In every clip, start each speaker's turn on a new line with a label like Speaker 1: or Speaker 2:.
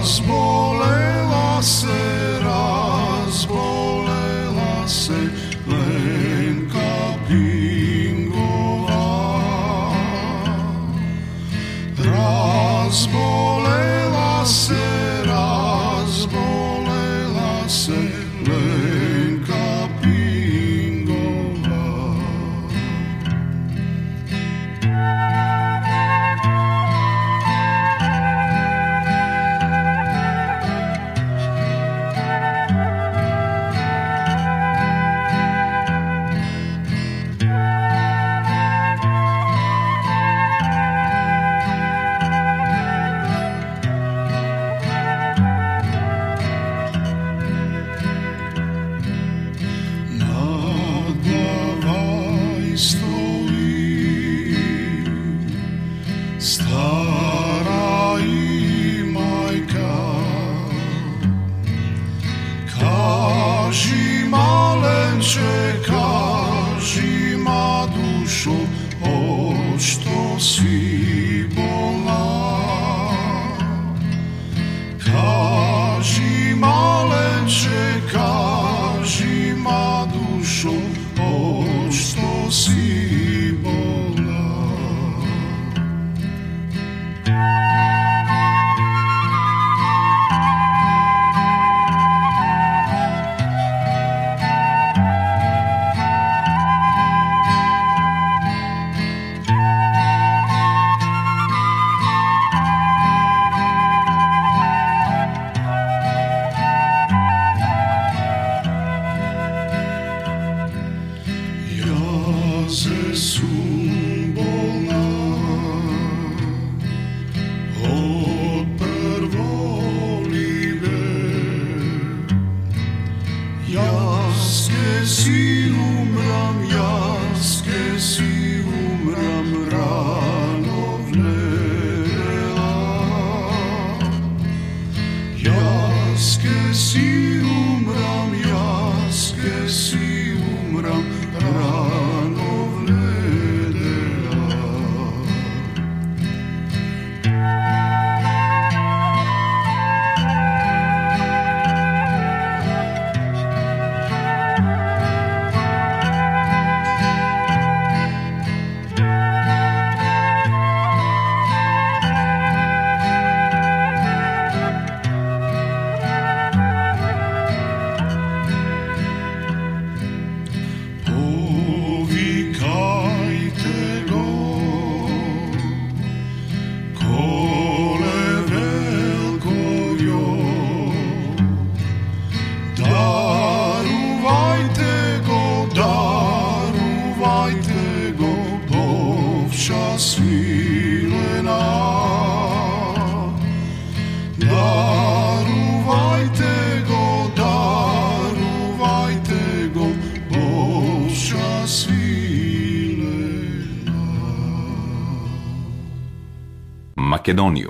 Speaker 1: once more. Jesus. Македониум.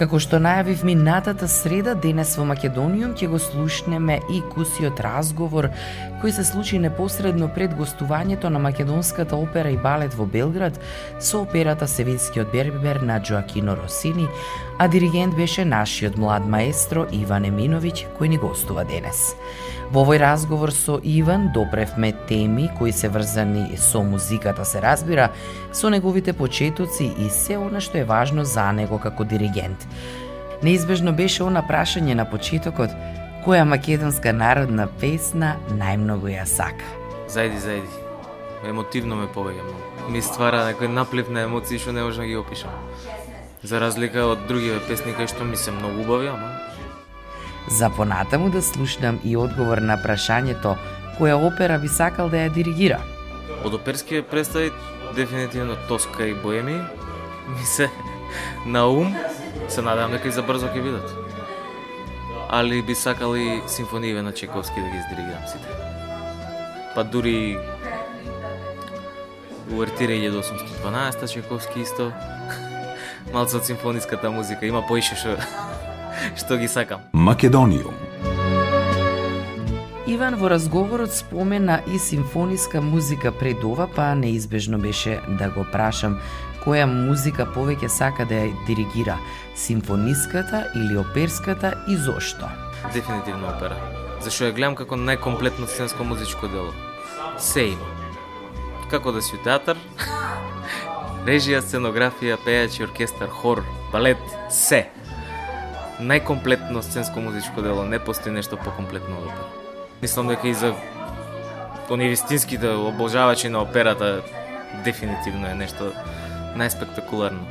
Speaker 2: Како што најавив минатата среда, денес во Македониум ќе го слушнеме и кусиот разговор кој се случи непосредно пред гостувањето на Македонската опера и балет во Белград со операта Севинскиот Бербер на Джоакино Росини, а диригент беше нашиот млад маестро Иван Еминовиќ кој ни гостува денес. Во овој разговор со Иван допревме теми кои се врзани со музиката, се разбира, со неговите почетоци и се она што е важно за него како диригент. Неизбежно беше она прашање на почетокот која македонска народна песна најмногу ја сака.
Speaker 3: Зајди, зајди. Емотивно ме повеќе многу. Ми ствара некој наплив на емоции што не можам да ги опишам. За разлика од другиве песни кај што ми се многу убави, ама
Speaker 2: За понатаму да слушнам и одговор на прашањето која опера би сакал да ја диригира.
Speaker 3: Од оперските представи дефинитивно Тоска и Боеми ми се на ум, се надевам дека и за брзо ќе видат. Али би сакал и симфоније на Чековски да ги издиригирам сите. Па дури Уертира 1812 Чековски исто. Малце од симфониската музика, има поише што што ги сакам.
Speaker 4: Македониум.
Speaker 2: Иван во разговорот спомена и симфониска музика пред ова, па неизбежно беше да го прашам која музика повеќе сака да ја диригира, симфониската или оперската и зошто?
Speaker 3: Дефинитивно опера. Зашто ја гледам како најкомплетно сценско музичко дело. Се има. Како да си театар, режија, сценографија, пејачи, оркестар, хор, балет, се најкомплетно сценско музичко дело, не постои нешто покомплетно од опера. Мислам дека и за оние вистинските обожавачи на операта дефинитивно е нешто найспектакулярно.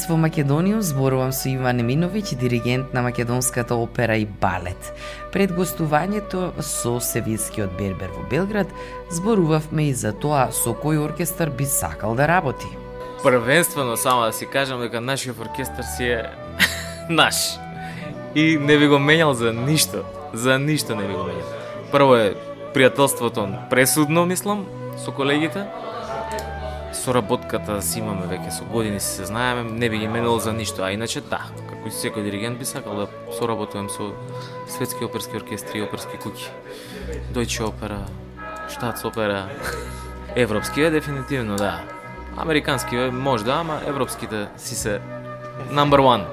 Speaker 2: Денес во Македонија зборувам со Иван Еминовиќ, диригент на Македонската опера и балет. Пред гостувањето со Севилскиот Бербер во Белград, зборувавме и за тоа со кој оркестар би сакал да работи.
Speaker 5: Првенствено само да си кажам дека нашиот оркестар си е наш. И не би го менјал за ништо. За ништо не би го менјал. Прво е пријателството пресудно, мислам, со колегите. Соработката си имаме веќе со години, си се знаеме, не би ги менало за ништо. А иначе, да, како и секој диригент би сакал да соработувам со светски оперски оркестри и оперски куки. Дојче опера, Штатс опера, европски е дефинитивно, да. Американски е можда, ама европските си се number one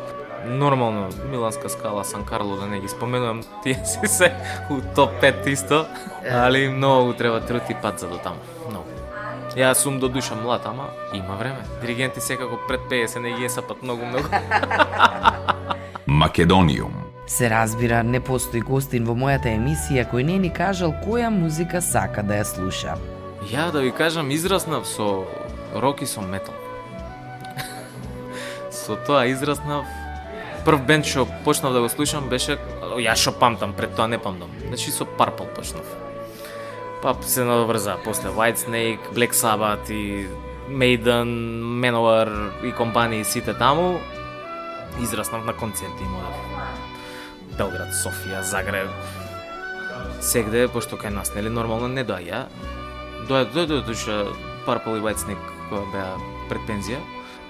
Speaker 5: нормално Миланска скала, Сан Карло да не ги споменувам, тие си се у топ 5 исто, али многу треба труд и пат за до таму. Јас сум до душа млад, ама има време. Диригенти секако пред 50 не ги е сапат многу многу.
Speaker 1: Македониум.
Speaker 2: Се разбира, не постои гостин во мојата емисија кој не ни кажал која музика сака да ја слуша.
Speaker 5: Ја да ви кажам, израснав со рок и со метал. со тоа израснав прв бенд што почнав да го слушам беше ја што памтам, пред тоа не памтам. Значи со Purple почнав. Па се надоврза после White Snake, Black Sabbath и Maiden, Manowar и компании сите таму. Израснав на концерти имав. Белград, Софија, Загреб. Сегде, пошто кај нас, нели, нормално не доаѓа. Доаѓа, доаѓа, доаѓа, Purple и White Snake кога беа пред пензија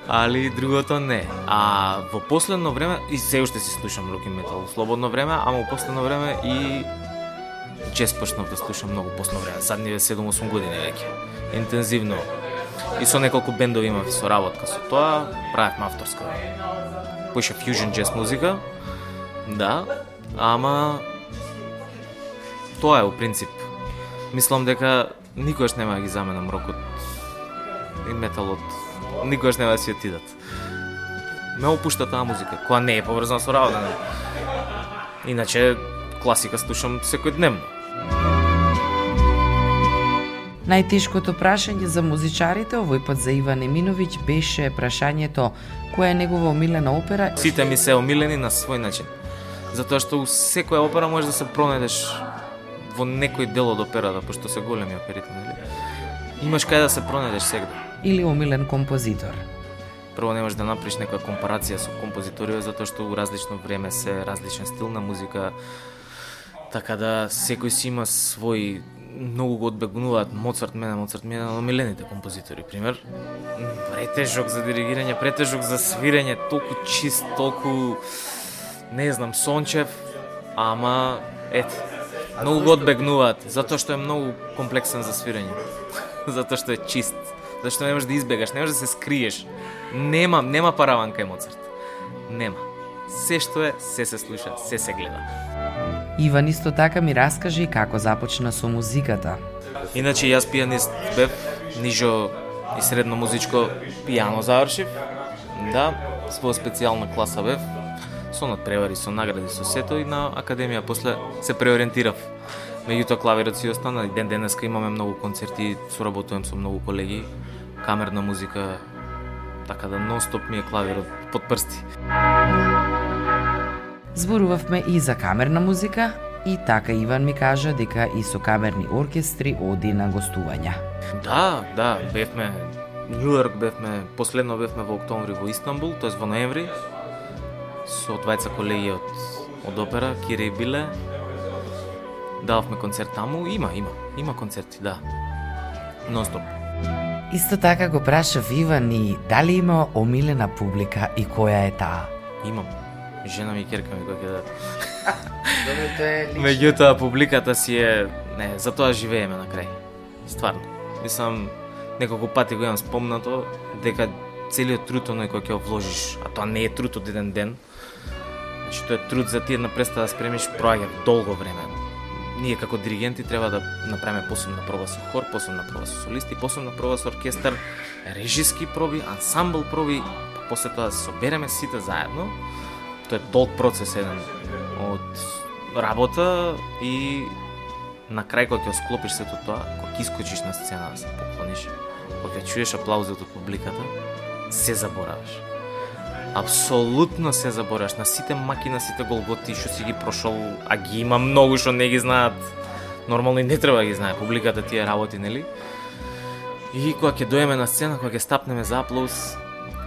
Speaker 5: али другото не. А во последно време, и се уште си слушам рок и метал во слободно време, ама во последно време и чест почнав да слушам многу посно време, задниве 7-8 години веќе. Интензивно. И со неколку бендови имав со работка со тоа, правевме авторска. Поише фьюжн джез музика. Да, ама тоа е во принцип. Мислам дека никогаш нема да ги заменам рокот и металот никогаш нема да си отидат. Ме опушта таа музика, која не е поврзана со работа. Не. Иначе, класика слушам секојдневно.
Speaker 2: Најтешкото прашање за музичарите овој пат за Иван Еминовиќ беше прашањето која е негова омилена опера.
Speaker 5: Сите ми се омилени на свој начин. Затоа што у секоја опера можеш да се пронедеш во некој дел од операта, пошто се големи оперите, нели? Имаш кај да се пронедеш сегде
Speaker 2: или омилен композитор?
Speaker 5: Прво не можеш да направиш некоја компарација со композиторија затоа што у различно време се различен стил на музика. Така да секој си има свој многу го одбегнуваат Моцарт мене, Моцарт мене на омилените композитори. Пример, претежок за диригирање, претежок за свирење, толку чист, толку не знам, сончев, ама ете, многу го одбегнуваат, затоа што е многу комплексен за свирење. затоа што е чист зашто не можеш да избегаш, не можеш да се скриеш. Нема, нема параван кај Моцарт. Нема. Се што е, се се слуша, се се гледа.
Speaker 2: Иван исто така ми раскаже и како започна со музиката.
Speaker 5: Иначе јас пијанист бев, нижо и средно музичко пијано завршив. Да, своја специјална класа бев, со надпревари, со награди, со сето и на академија после се преориентирав Меѓутоа клавирот си остана и ден денеска имаме многу концерти, соработувам со многу колеги, камерна музика, така да нонстоп ми е клавирот под прсти.
Speaker 2: Зборувавме и за камерна музика, и така Иван ми кажа дека и со камерни оркестри оди на гостувања.
Speaker 5: Да, да, бевме Нью Йорк бевме, последно бевме во октомври во Истанбул, тоест во ноември, со двајца колеги од, од опера, Кире и Биле, дававме концерт таму, има, има, има концерти, да. Нонстоп.
Speaker 2: Исто така го прашав Иван и дали има омилена публика и која е таа?
Speaker 5: Имам. Жена ми керка ми кој да.
Speaker 2: Добре, тоа е
Speaker 5: Меѓутоа публиката си е не, за тоа живееме на крај. Стварно. Мислам неколку пати го имам спомнато дека целиот труд оној кој ќе вложиш, а тоа не е труд од еден ден. Значи тоа е труд за ти една представа да спремиш проаѓа долго време ние како диригенти треба да направиме посебна проба со хор, посебна проба со солисти, посебна проба со оркестар, режиски проби, ансамбл проби, па после тоа да се собереме сите заедно. Тоа е долг процес еден од работа и на крај кога ќе склопиш сето тоа, кога ќе искочиш на сцена да се поклониш, кога ќе чуеш аплаузот од публиката, се забораваш.
Speaker 6: Апсолутно се забораш на сите маки, на сите голготи што си ги прошол, а ги има многу што не ги знаат. Нормално и не треба да ги знае публиката тие работи, нели? И кога ќе доеме на сцена, кога ќе стапнеме за аплауз,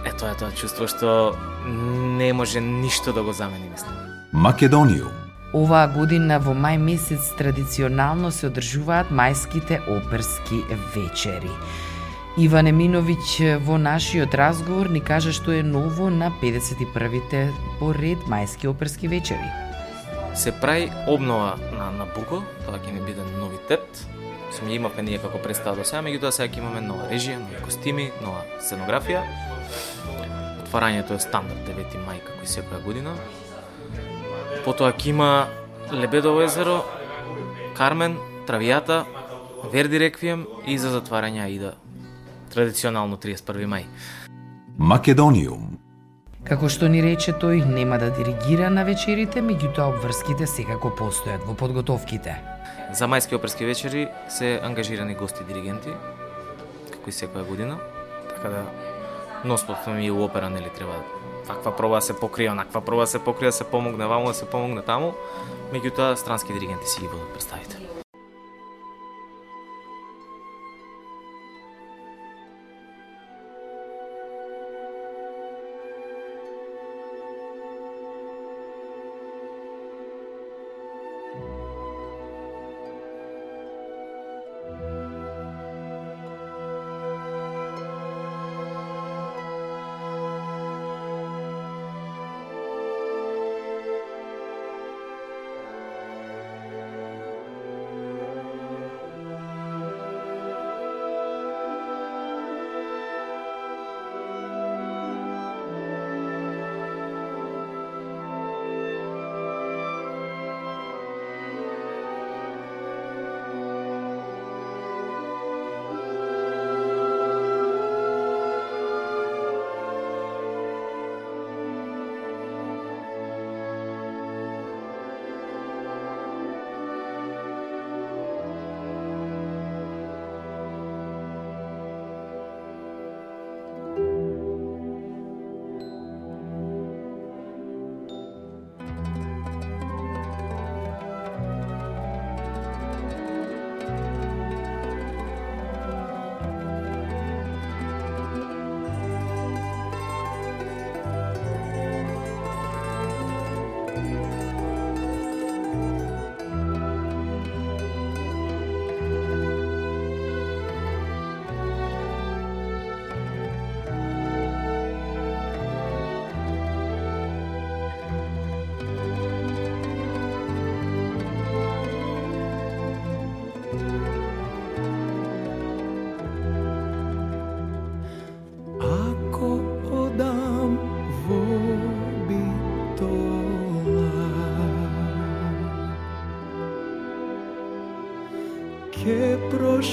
Speaker 6: е тоа е тоа чувство што не може ништо да го замени, мислам.
Speaker 4: Македонијум.
Speaker 2: Оваа година во мај месец традиционално се одржуваат мајските оперски вечери. Иван Еминовиќ во нашиот разговор ни кажа што е ново на 51-те поред мајски оперски вечери.
Speaker 6: Се прави обнова на, на Буко, тоа ќе ни биде новитет. Сме имавме ние како представа до сега, меѓутоа сега ќе имаме нова режија, нови костими, нова сценографија. Отварањето е стандард 9 мај како и секоја година. Потоа ќе има Лебедово езеро, Кармен, Травијата, Верди Реквием и за затварање Аида традиционално 31 мај.
Speaker 4: Македонијум.
Speaker 2: Како што ни рече тој, нема да диригира на вечерите, меѓутоа обврските секако постојат во подготовките.
Speaker 6: За мајски оперски вечери се ангажирани гости диригенти, како и секоја година, така да носпот ми у опера нели треба ваква проба да се покрие, онаква проба да се покрие, да се помогне ваму, се помогне таму, меѓутоа странски диригенти си ги водат представите.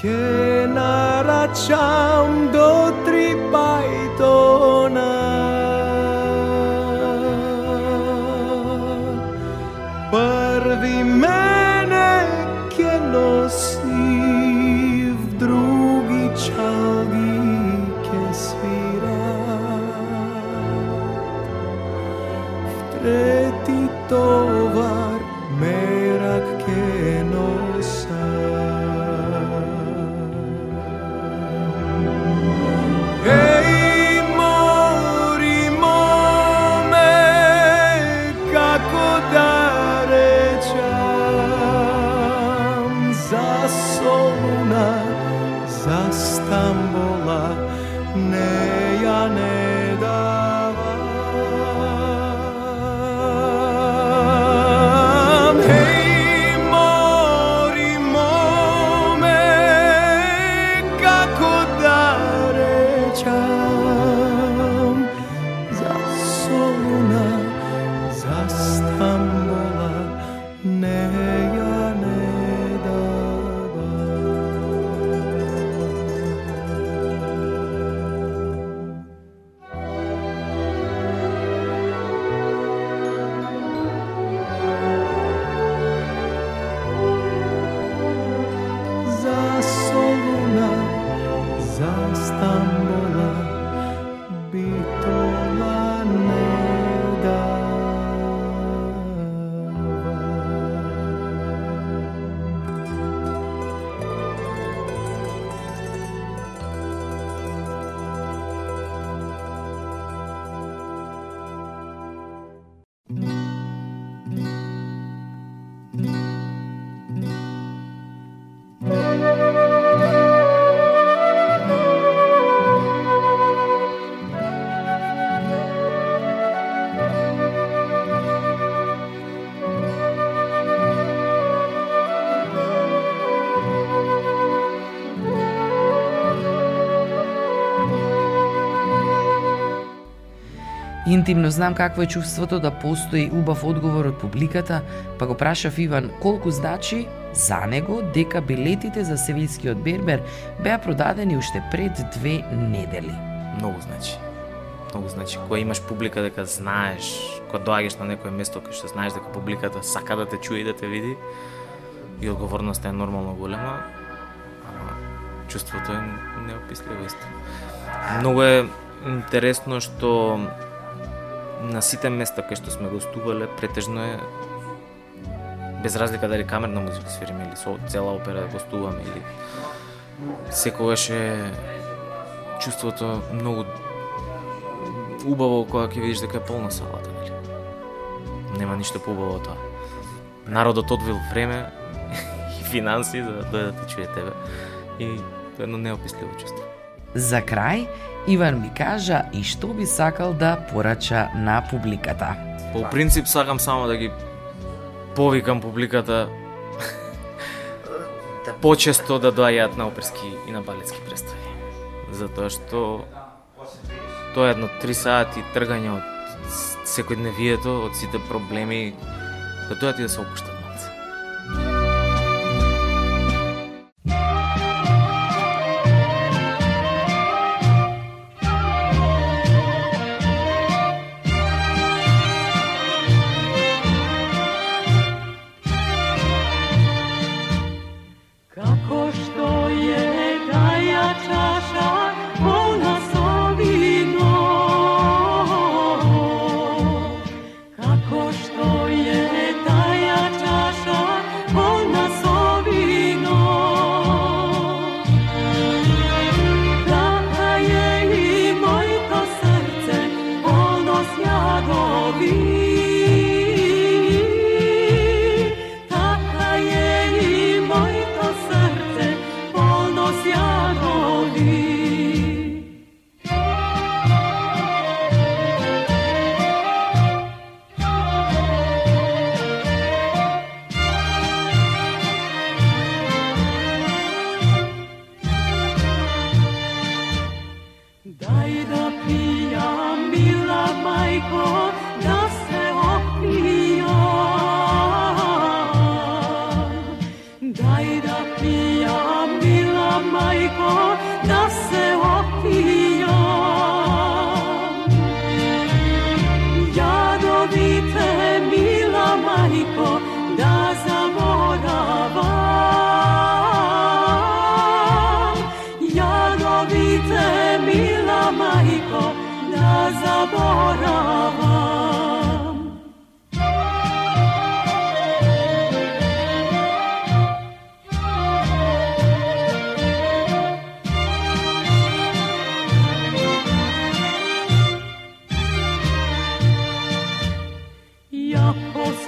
Speaker 6: kenara cham do tri
Speaker 2: Интимно знам какво е чувството да постои убав одговор од публиката, па го прашав Иван колку значи за него дека билетите за Севилскиот Бербер беа продадени уште пред две недели.
Speaker 5: Многу значи. Многу значи. Кога имаш публика дека знаеш, кога доаѓаш на некое место кај што знаеш дека публиката сака да те чуе и да те види, и одговорноста е нормално голема, ама чувството е неописливо исто. Многу е интересно што на сите места кај што сме гостувале, претежно е без разлика дали камерна музика свириме или со цела опера гостуваме или секогаш е чувството многу убаво кога ќе видиш дека е полна салата, нели? Нема ништо поубаво од тоа. Народот одвил време и финанси за да дојде да те чуе тебе. И тоа е едно неописливо чувство.
Speaker 2: За крај, Иван ми кажа и што би сакал да порача на публиката.
Speaker 5: По принцип сакам само да ги повикам публиката да почесто да доаѓаат на оперски и на балетски представи. Затоа што тоа е едно три сати тргање од секојдневието, од сите проблеми, да дојат и да се опуштат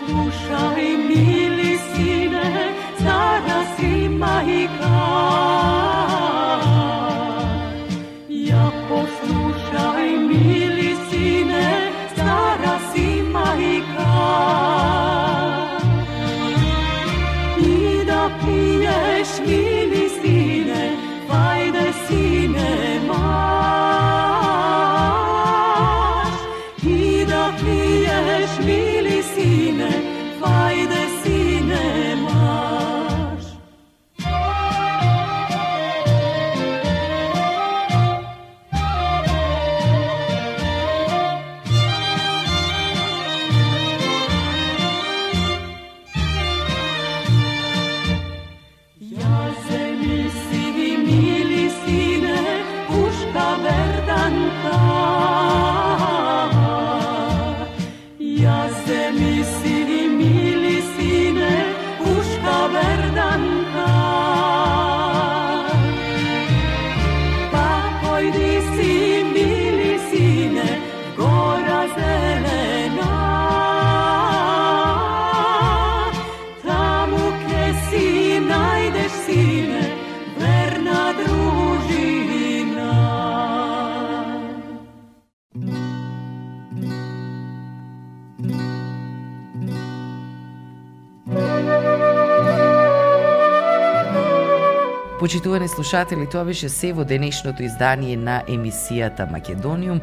Speaker 7: 路上
Speaker 2: Почитувани слушатели, тоа беше се во денешното издание на емисијата Македониум,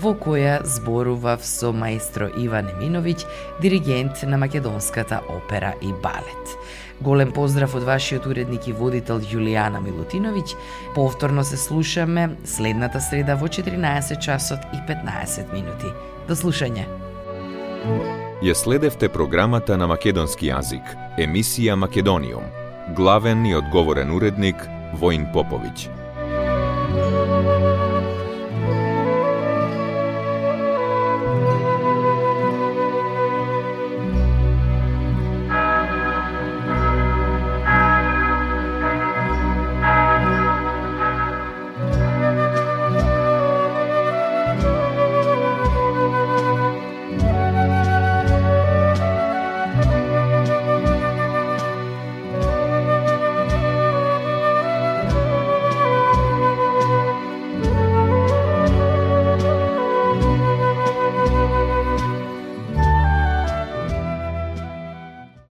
Speaker 2: во која зборував со маестро Иван Еминовиќ, диригент на Македонската опера и балет. Голем поздрав од вашиот уредник и водител Јулијана Милутиновиќ. Повторно се слушаме следната среда во 14 часот и 15 минути. До слушање.
Speaker 1: Ја следевте програмата на македонски јазик, емисија Македониум. Главен и одговорен уредник Воин Поповиќ.